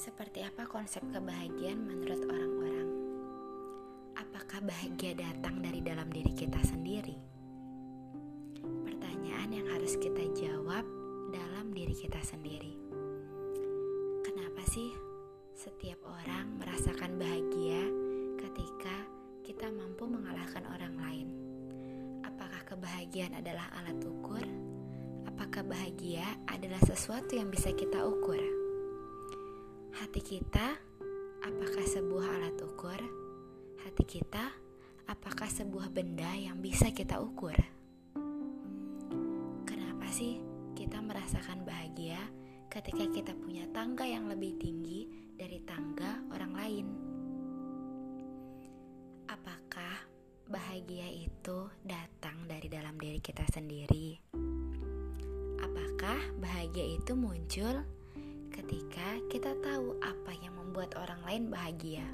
Seperti apa konsep kebahagiaan menurut orang-orang? Apakah bahagia datang dari dalam diri kita sendiri? Pertanyaan yang harus kita jawab dalam diri kita sendiri. Kenapa sih setiap orang merasakan bahagia ketika kita mampu mengalahkan orang lain? Apakah kebahagiaan adalah alat ukur? Apakah bahagia adalah sesuatu yang bisa kita ukur? Hati kita, apakah sebuah alat ukur? Hati kita, apakah sebuah benda yang bisa kita ukur? Kenapa sih kita merasakan bahagia ketika kita punya tangga yang lebih tinggi dari tangga orang lain? Apakah bahagia itu datang dari dalam diri kita sendiri? Apakah bahagia itu muncul ketika kita tahu apa yang membuat orang lain bahagia.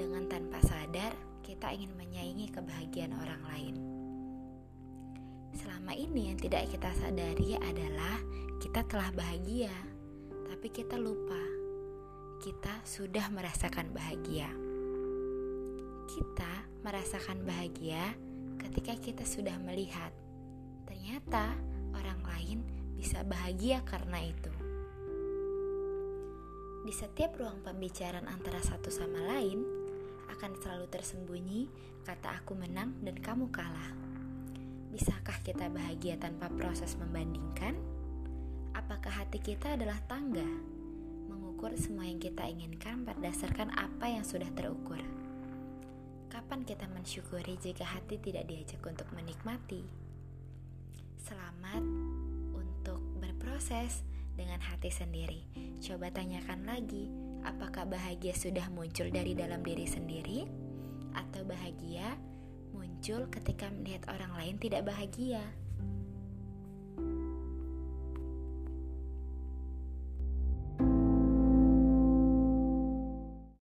Dengan tanpa sadar, kita ingin menyaingi kebahagiaan orang lain. Selama ini yang tidak kita sadari adalah kita telah bahagia, tapi kita lupa. Kita sudah merasakan bahagia. Kita merasakan bahagia ketika kita sudah melihat ternyata orang lain bisa bahagia karena itu. Di setiap ruang pembicaraan antara satu sama lain, akan selalu tersembunyi kata aku menang dan kamu kalah. Bisakah kita bahagia tanpa proses membandingkan? Apakah hati kita adalah tangga? Mengukur semua yang kita inginkan berdasarkan apa yang sudah terukur. Kapan kita mensyukuri jika hati tidak diajak untuk menikmati? Selamat untuk berproses dengan hati sendiri. Coba tanyakan lagi, apakah bahagia sudah muncul dari dalam diri sendiri, atau bahagia muncul ketika melihat orang lain tidak bahagia?